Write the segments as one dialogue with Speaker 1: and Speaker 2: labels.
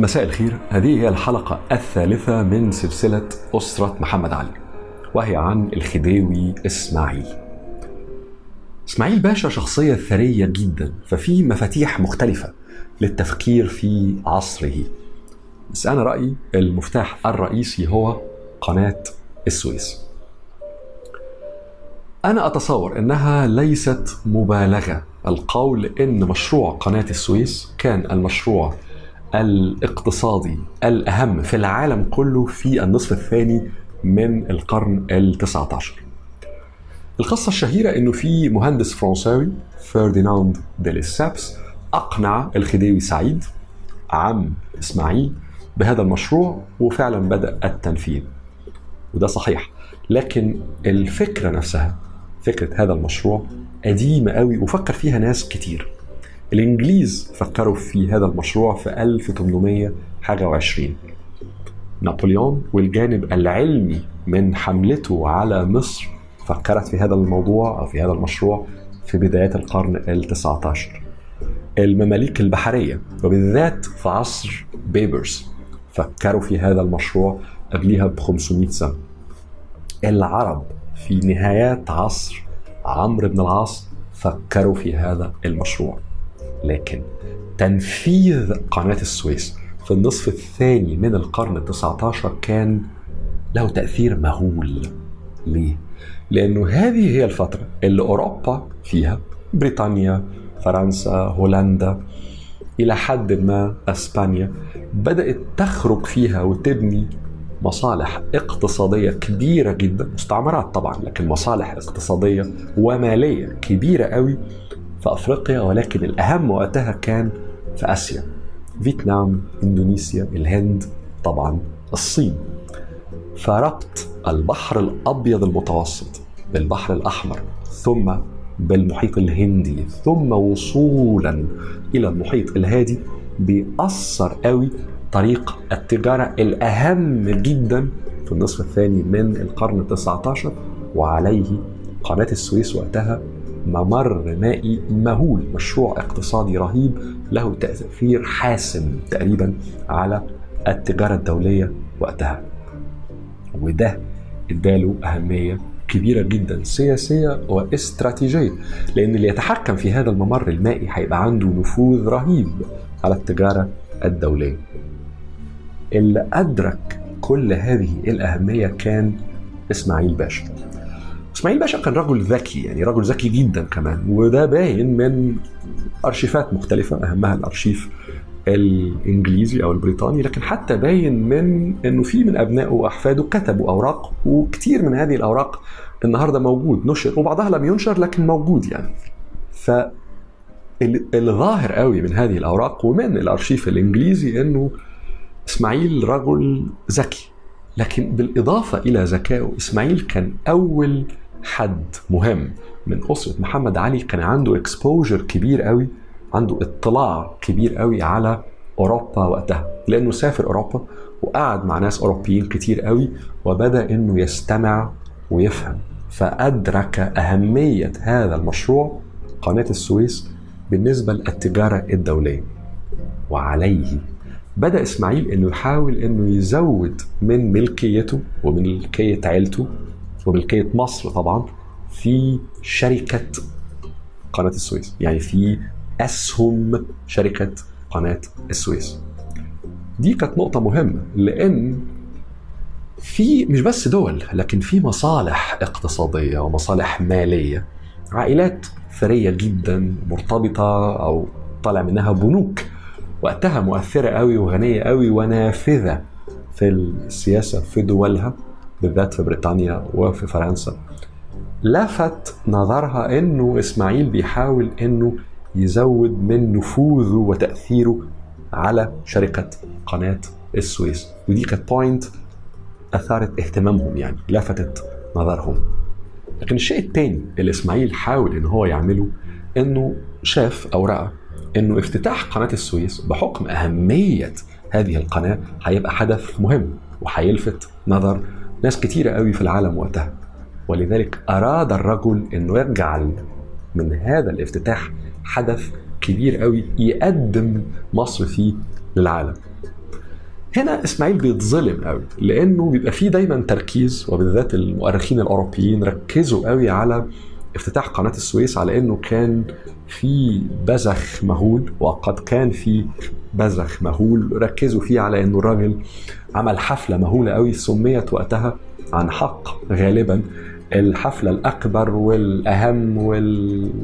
Speaker 1: مساء الخير. هذه هي الحلقة الثالثة من سلسلة أسرة محمد علي وهي عن الخديوي إسماعيل. إسماعيل باشا شخصية ثرية جدا ففي مفاتيح مختلفة للتفكير في عصره. بس أنا رأيي المفتاح الرئيسي هو قناة السويس. أنا أتصور أنها ليست مبالغة. القول أن مشروع قناة السويس كان المشروع الاقتصادي الأهم في العالم كله في النصف الثاني من القرن التسعة عشر القصة الشهيرة أنه في مهندس فرنساوي فرديناند ديليسابس أقنع الخديوي سعيد عم إسماعيل بهذا المشروع وفعلا بدأ التنفيذ. وده صحيح لكن الفكرة نفسها فكرة هذا المشروع قديمة قوي وفكر فيها ناس كتير. الإنجليز فكروا في هذا المشروع في 1800 حاجة وعشرين. نابليون والجانب العلمي من حملته على مصر فكرت في هذا الموضوع أو في هذا المشروع في بدايات القرن التسعة عشر المماليك البحرية وبالذات في عصر بيبرز فكروا في هذا المشروع قبلها ب 500 سنة. العرب في نهايات عصر عمرو بن العاص فكروا في هذا المشروع. لكن تنفيذ قناة السويس في النصف الثاني من القرن التسعة عشر كان له تأثير مهول ليه؟ لأنه هذه هي الفترة اللي أوروبا فيها بريطانيا فرنسا هولندا إلى حد ما أسبانيا بدأت تخرج فيها وتبني مصالح اقتصادية كبيرة جدا مستعمرات طبعا لكن مصالح اقتصادية ومالية كبيرة قوي في أفريقيا ولكن الأهم وقتها كان في آسيا. فيتنام إندونيسيا الهند طبعا الصين. فربط البحر الأبيض المتوسط بالبحر الأحمر ثم بالمحيط الهندي ثم وصولا إلى المحيط الهادي. بيأثر قوي طريق التجارة الأهم جدا في النصف الثاني من القرن التسعة عشر وعليه قناة السويس وقتها ممر مائي مهول مشروع اقتصادي رهيب له تأثير حاسم تقريبا على التجارة الدولية وقتها. وده اداله أهمية كبيرة جدا سياسية واستراتيجية لأن اللي يتحكم في هذا الممر المائي هيبقى عنده نفوذ رهيب على التجارة الدولية. اللي أدرك كل هذه الأهمية كان إسماعيل باشا. إسماعيل باشا كان رجل ذكي يعني رجل ذكي جدا كمان وده باين من أرشيفات مختلفة أهمها الأرشيف الإنجليزي أو البريطاني لكن حتى باين من إنه في من أبنائه وأحفاده كتبوا أوراق وكثير من هذه الأوراق النهارده موجود نشر وبعضها لم ينشر لكن موجود يعني. ف الظاهر قوي من هذه الأوراق ومن الأرشيف الإنجليزي إنه إسماعيل رجل ذكي لكن بالإضافة إلى ذكائه إسماعيل كان أول حد مهم من أسرة محمد علي. كان عنده اكسبوجر كبير قوي عنده اطلاع كبير قوي على أوروبا وقتها لأنه سافر أوروبا وقعد مع ناس أوروبيين كتير قوي وبدأ إنه يستمع ويفهم. فأدرك أهمية هذا المشروع قناة السويس بالنسبة للتجارة الدولية. وعليه بدأ إسماعيل إنه يحاول إنه يزود من ملكيته ومن ملكية عيلته وملكية مصر طبعا في شركة قناة السويس. يعني في أسهم شركة قناة السويس. دي كانت نقطة مهمة لأن في مش بس دول لكن في مصالح اقتصادية ومصالح مالية. عائلات ثرية جدا مرتبطة أو طالع منها بنوك. وقتها مؤثرة قوي وغنية قوي ونافذة في السياسة في دولها. بالذات في بريطانيا وفي فرنسا. لفت نظرها إنه إسماعيل بيحاول إنه يزود من نفوذه وتأثيره على شركة قناة السويس. ودي كانت بوينت أثارت اهتمامهم يعني لفتت نظرهم. لكن الشيء الثاني اللي إسماعيل حاول إن هو يعمله إنه شاف أو راى إنه افتتاح قناة السويس بحكم أهمية هذه القناة هيبقى حدث مهم وهيلفت نظر ناس كتيرة قوي في العالم وقتها. ولذلك أراد الرجل أنه يجعل من هذا الافتتاح حدث كبير قوي يقدم مصر فيه للعالم. هنا إسماعيل بيتظلم قوي لأنه بيبقى فيه دايما تركيز وبالذات المؤرخين الأوروبيين ركزوا قوي على افتتاح قناة السويس على إنه كان في بذخ مهول وقد كان في بذخ مهول. ركزوا فيه على إنه الراجل عمل حفلة مهولة قوي سميت وقتها عن حق غالبا. الحفلة الأكبر والأهم والدلع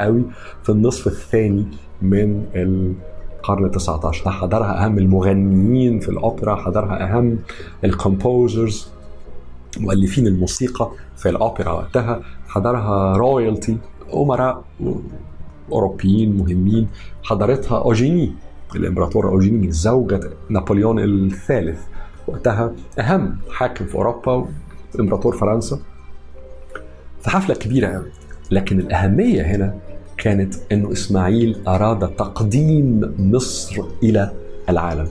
Speaker 1: قوي في النصف الثاني من القرن ال19 حضرها أهم المغنيين في الأوبرا حضرها أهم ال composers مؤلفين الموسيقى في الأوبرا وقتها. حضرها royalty أمراء أوروبيين مهمين. حضرتها أوجيني الإمبراطور أوجيني زوجة نابليون الثالث. وقتها أهم حاكم في أوروبا امبراطور فرنسا. في حفله كبيرة قوي لكن الأهمية هنا كانت إنه إسماعيل أراد تقديم مصر إلى العالم.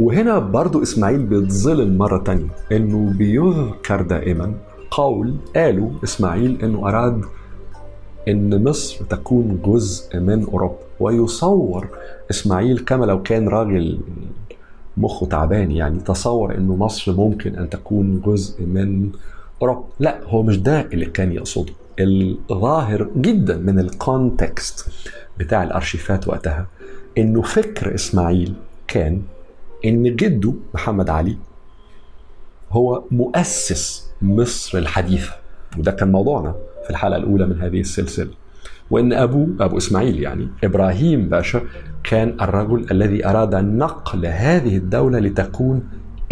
Speaker 1: وهنا برضو إسماعيل بيتظلم مرة تانية إنه بيذكر دائما قول قالوا إسماعيل إنه أراد إن مصر تكون جزء من أوروبا. ويصور إسماعيل كما لو كان راجل مخه تعبان يعني تصور إنه مصر ممكن أن تكون جزء من أوروبا. لا هو مش ده اللي كان يقصده. الظاهر جدا من الكونتكست بتاع الأرشيفات وقتها إنه فكر إسماعيل كان إن جده محمد علي هو مؤسس مصر الحديثة. وده كان موضوعنا. في الحلقة الأولى من هذه السلسلة وإن ابوه أبو إسماعيل يعني إبراهيم باشا كان الرجل الذي أراد نقل هذه الدولة لتكون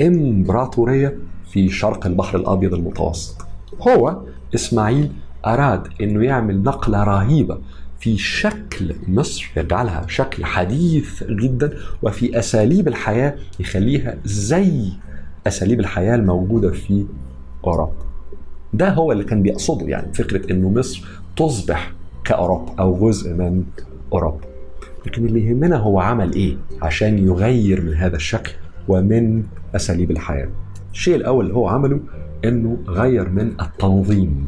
Speaker 1: إمبراطورية في شرق البحر الأبيض المتوسط هو إسماعيل أراد إنه يعمل نقلة رهيبة في شكل مصر يجعلها شكل حديث جدا وفي أساليب الحياة يخليها زي أساليب الحياة الموجودة في أوروبا. ده هو اللي كان بيقصده يعني فكرة إنه مصر تصبح كأوروبا أو جزء من أوروبا. لكن اللي يهمنا هو عمل إيه عشان يغير من هذا الشكل ومن أساليب الحياة. الشيء الأول اللي هو عمله إنه غير من التنظيم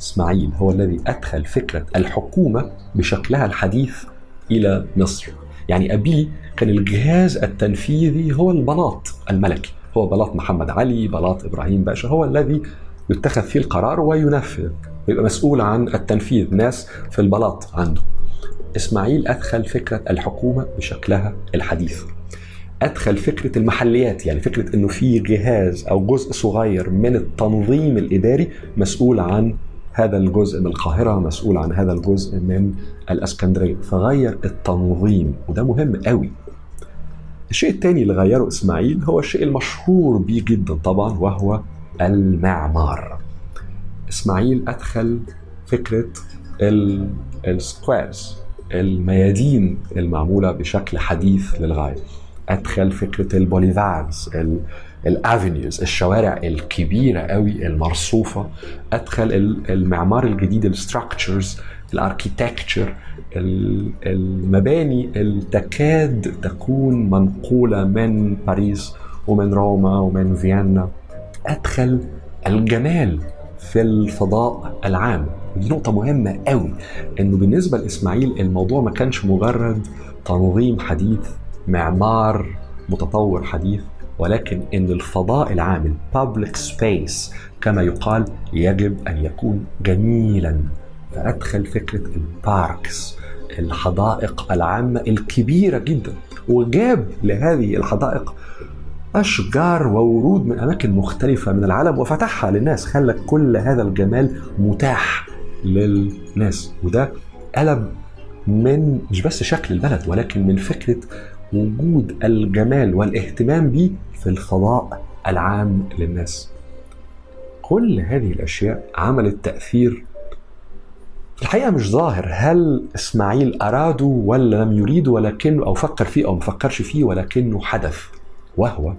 Speaker 1: إسماعيل هو الذي أدخل فكرة الحكومة بشكلها الحديث إلى مصر. يعني أبيه كان الجهاز التنفيذي هو البلاط الملكي، هو بلاط محمد علي، بلاط إبراهيم باشا، هو الذي يتخذ فيه القرار وينفذ، ويبقى مسؤول عن التنفيذ، ناس في البلاط عنده. إسماعيل أدخل فكرة الحكومة بشكلها الحديث. أدخل فكرة المحليات يعني فكرة إنه في جهاز أو جزء صغير من التنظيم الإداري مسؤول عن هذا الجزء من القاهرة مسؤول عن هذا الجزء من الأسكندرية فغير التنظيم وده مهم قوي الشيء الثاني اللي غيره إسماعيل هو الشيء المشهور به جدا طبعا وهو المعمار. إسماعيل أدخل فكرة ال squares الميادين المعمولة بشكل حديث للغاية. أدخل فكرة ال boulevards ال avenues الشوارع الكبيرة قوي المرصوفة. أدخل المعمار الجديد ال structures ال architecture المباني اللي تكاد تكون منقولة من باريس ومن روما ومن فيينا. أدخل الجمال في الفضاء العام. ودي نقطة مهمة قوي إنه بالنسبة لإسماعيل الموضوع ما كانش مجرد تنظيم حديث معمار متطور حديث ولكن إن الفضاء العام public space كما يقال يجب أن يكون جميلا. فأدخل فكرة الباركس الحدائق العامة الكبيرة جدا. وجاب لهذه الحدائق أشجار وورود من أماكن مختلفة من العالم وفتحها للناس خلى كل هذا الجمال متاح للناس. وده قلب من مش بس شكل البلد ولكن من فكرة وجود الجمال والاهتمام به في الفضاء العام للناس. كل هذه الأشياء عملت تأثير. في الحقيقة مش ظاهر هل إسماعيل اراده ولا لم يريده ولكنه أو فكر فيه أو ما فكرش فيه ولكنه حدث. وهو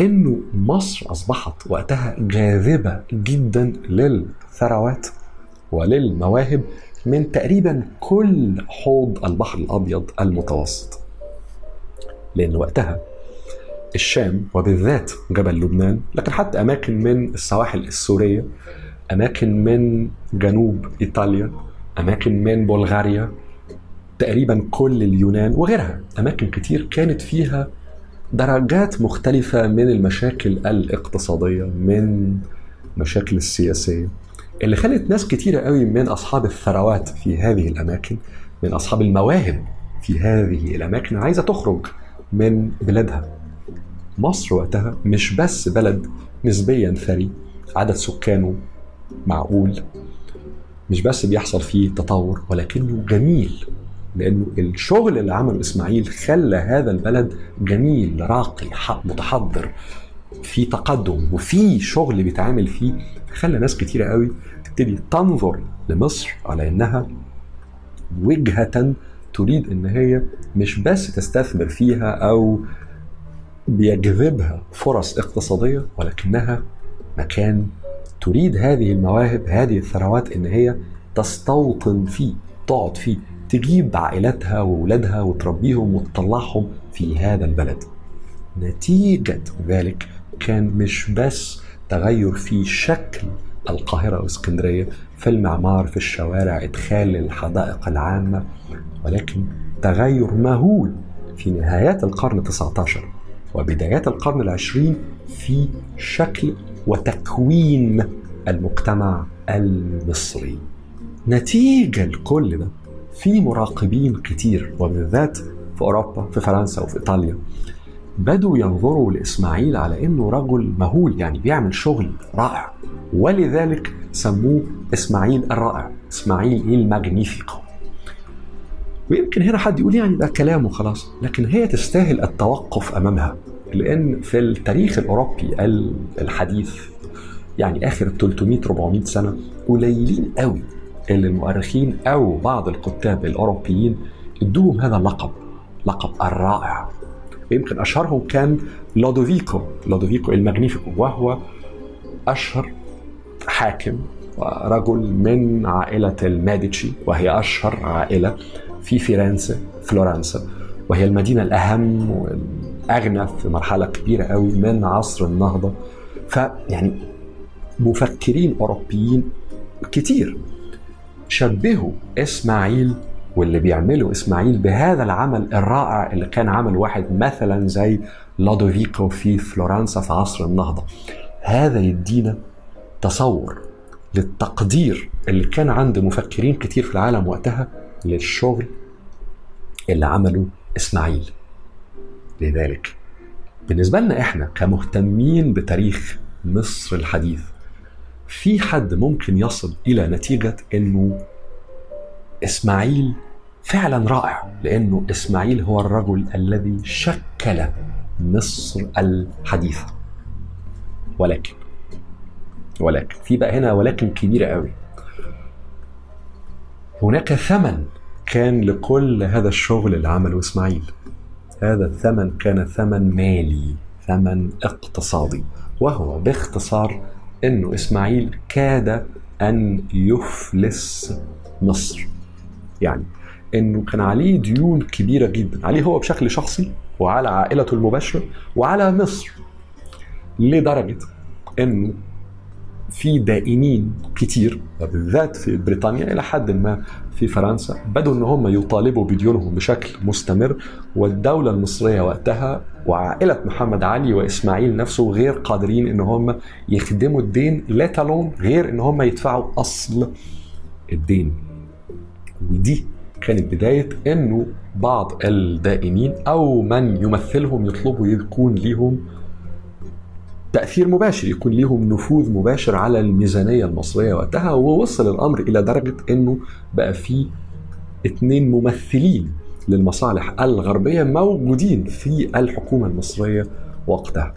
Speaker 1: إنه مصر أصبحت وقتها جاذبه جدا للثروات وللمواهب من تقريبا كل حوض البحر الأبيض المتوسط. لأن وقتها الشام وبالذات جبل لبنان لكن حتى أماكن من السواحل السورية أماكن من جنوب إيطاليا أماكن من بلغاريا تقريبا كل اليونان وغيرها أماكن كتير كانت فيها درجات مختلفة من المشاكل الاقتصادية من مشاكل السياسية. اللي خلت ناس كتيرة قوي من أصحاب الثروات في هذه الأماكن من أصحاب المواهب في هذه الأماكن عايزة تخرج من بلادها. مصر وقتها مش بس بلد نسبيا ثري عدد سكانه معقول مش بس بيحصل فيه تطور ولكنه جميل. لأنه الشغل اللي عمله إسماعيل خلى هذا البلد جميل راقي متحضر في تقدم وفي شغل بيتعامل فيه خلى ناس كتيرة قوي تبتدي تنظر لمصر على إنها وجهة تريد إن هي مش بس تستثمر فيها أو بيجذبها فرص اقتصادية ولكنها مكان تريد هذه المواهب هذه الثروات إن هي تستوطن فيه تقعد فيه. تجيب عائلاتها واولادها وتربيهم وتطلعهم في هذا البلد. نتيجة ذلك كان مش بس تغير في شكل القاهرة واسكندرية في المعمار في الشوارع إدخال الحدائق العامة ولكن تغير مهول في نهايات القرن 19 وبدايات القرن العشرين في شكل وتكوين المجتمع المصري. نتيجة لكل ده في مراقبين كتير وبالذات في أوروبا في فرنسا وفي إيطاليا. بدوا ينظروا لإسماعيل على إنه رجل مهول يعني بيعمل شغل رائع. ولذلك سموه إسماعيل الرائع إسماعيل الماجنيفيكو. ويمكن هنا حد يقول يعني ده كلام وخلاص لكن هي تستاهل التوقف أمامها. لأن في التاريخ الأوروبي الحديث يعني آخر 300 400 سنة قليلين قوي. اللي المؤرخين أو بعض الكتاب الأوروبيين ادوهم هذا اللقب لقب الرائع. ويمكن أشهرهم كان لودوفيكو لودوفيكو الماجنيفيكو وهو أشهر حاكم ورجل من عائلة الماديتشي وهي أشهر عائلة في فيرنسا فلورنسا. وهي المدينة الأهم والأغنى في مرحلة كبيرة قوي من عصر النهضة. فيعني مفكرين أوروبيين كتير. شبهوا إسماعيل واللي بيعمله إسماعيل بهذا العمل الرائع اللي كان عمل واحد مثلا زي لودوفيكو في فلورنسا في عصر النهضة. هذا يدينا تصور للتقدير اللي كان عند مفكرين كتير في العالم وقتها للشغل اللي عمله إسماعيل. لذلك بالنسبة لنا إحنا كمهتمين بتاريخ مصر الحديث في حد ممكن يصل إلى نتيجة إنه إسماعيل فعلا رائع لأنه إسماعيل هو الرجل الذي شكل مصر الحديثة. ولكن ولكن في بقى هنا ولكن كبيرة قوي. هناك ثمن كان لكل هذا الشغل اللي عمله إسماعيل. هذا الثمن كان ثمن مالي ثمن اقتصادي وهو باختصار إنه إسماعيل كاد أن يفلس مصر. يعني إنه كان عليه ديون كبيرة جدا. عليه هو بشكل شخصي وعلى عائلته المباشرة وعلى مصر. لدرجة إنه في دائنين كتير وبالذات في بريطانيا إلى حد ما في فرنسا. بدوا ان هم يطالبوا بديونهم بشكل مستمر والدولة المصرية وقتها وعائلة محمد علي وإسماعيل نفسه غير قادرين ان هم يخدموا الدين لا تالون غير ان هم يدفعوا أصل الدين. ودي كانت بداية إنه بعض الدائنين أو من يمثلهم يطلبوا يكون ليهم تأثير مباشر يكون ليهم نفوذ مباشر على الميزانية المصرية وقتها ووصل الأمر إلى درجة أنه بقى في اثنين ممثلين للمصالح الغربية موجودين في الحكومة المصرية وقتها.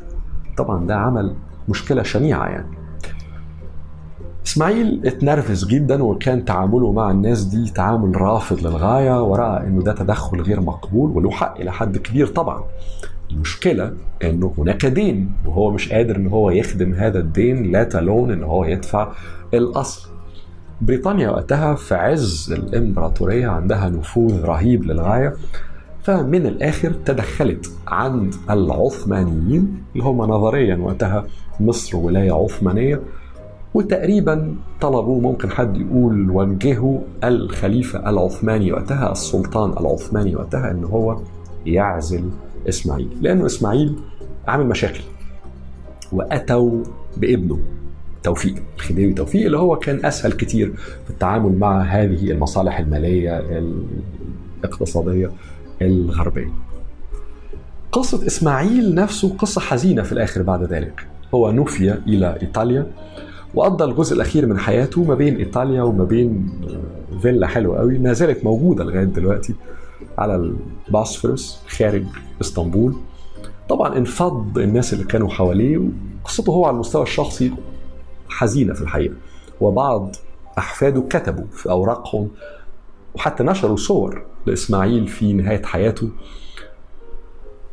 Speaker 1: طبعا ده عمل مشكلة شنيعة يعني. إسماعيل اتنرفز جدا وكان تعامله مع الناس دي تعامل رافض للغاية ورأى إنه ده تدخل غير مقبول وله حق إلى حد كبير طبعا. المشكلة إنه هناك دين وهو مش قادر إن هو يخدم هذا الدين لا تلون إن هو يدفع الأصل. بريطانيا وقتها في عز الإمبراطورية عندها نفوذ رهيب للغاية فمن الآخر تدخلت عند العثمانيين اللي هم نظريا وقتها مصر ولاية عثمانية وتقريبا طلبوا ممكن حد يقول وجهوا الخليفة العثماني وقتها السلطان العثماني وقتها إن هو يعزل إسماعيل لأنه إسماعيل عامل مشاكل وأتوا بابنه توفيق الخديوي توفيق اللي هو كان أسهل كتير في التعامل مع هذه المصالح المالية الاقتصادية الغربية. قصة إسماعيل نفسه قصة حزينة في الآخر بعد ذلك. هو نفي إلى إيطاليا وقضى الجزء الأخير من حياته ما بين إيطاليا وما بين فيلا حلوة قوي ما زالت موجودة لغاية دلوقتي على الباسفورس خارج إسطنبول. طبعا انفض الناس اللي كانوا حواليه وقصته هو على المستوى الشخصي حزينة في الحقيقة. وبعض أحفاده كتبوا في أوراقهم وحتى نشروا صور لإسماعيل في نهاية حياته.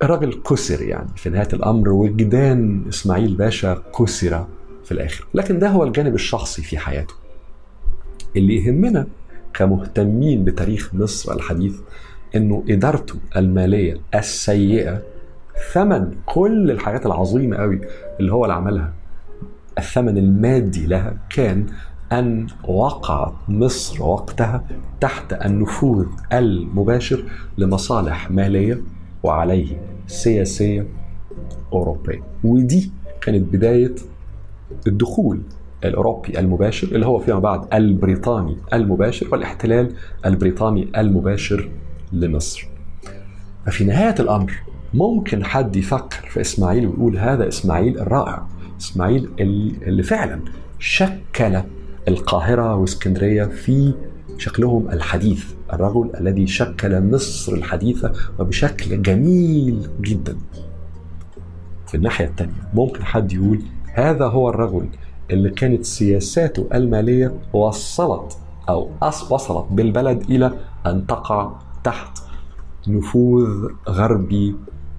Speaker 1: الراجل كسر يعني في نهاية الأمر وجدان إسماعيل باشا كسر في الآخر. لكن ده هو الجانب الشخصي في حياته. اللي يهمنا كمهتمين بتاريخ مصر الحديث إنه إدارته المالية السيئة ثمن كل الحاجات العظيمة قوي اللي هو اللي عملها. الثمن المادي لها كان أن وقعت مصر وقتها تحت النفوذ المباشر لمصالح مالية وعليه سياسية أوروبية. ودي كانت بداية الدخول الأوروبي المباشر اللي هو فيما بعد البريطاني المباشر والاحتلال البريطاني المباشر لمصر. ففي نهاية الأمر ممكن حد يفكر في إسماعيل ويقول هذا إسماعيل الرائع، إسماعيل اللي فعلا شكل القاهرة وإسكندرية في شكلهم الحديث، الرجل الذي شكل مصر الحديثة وبشكل جميل جدا. في الناحية الثانية ممكن حد يقول هذا هو الرجل اللي كانت سياساته المالية وصلت أو وصلت بالبلد إلى أن تقع تحت نفوذ غربي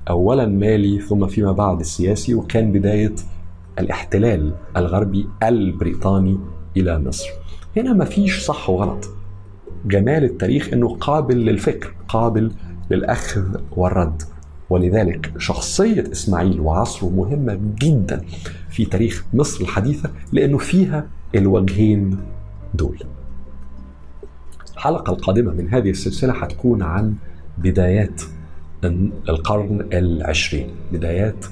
Speaker 1: اولا مالي ثم فيما بعد سياسي وكان بداية الاحتلال الغربي البريطاني إلى مصر. هنا ما فيش صح وغلط. جمال التاريخ إنه قابل للفكر، قابل للأخذ والرد. ولذلك شخصية إسماعيل وعصره مهمة جدا في تاريخ مصر الحديثة لأنه فيها الوجهين دول الحلقة القادمة من هذه السلسلة هتكون عن بدايات القرن العشرين. بدايات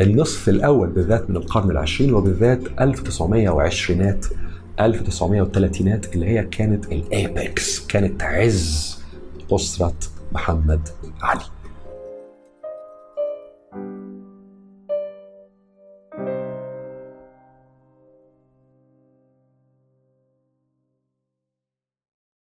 Speaker 1: النصف الأول بالذات من القرن العشرين وبالذات 1920 1930 اللي هي كانت الأيبكس كانت عز أسرة محمد علي.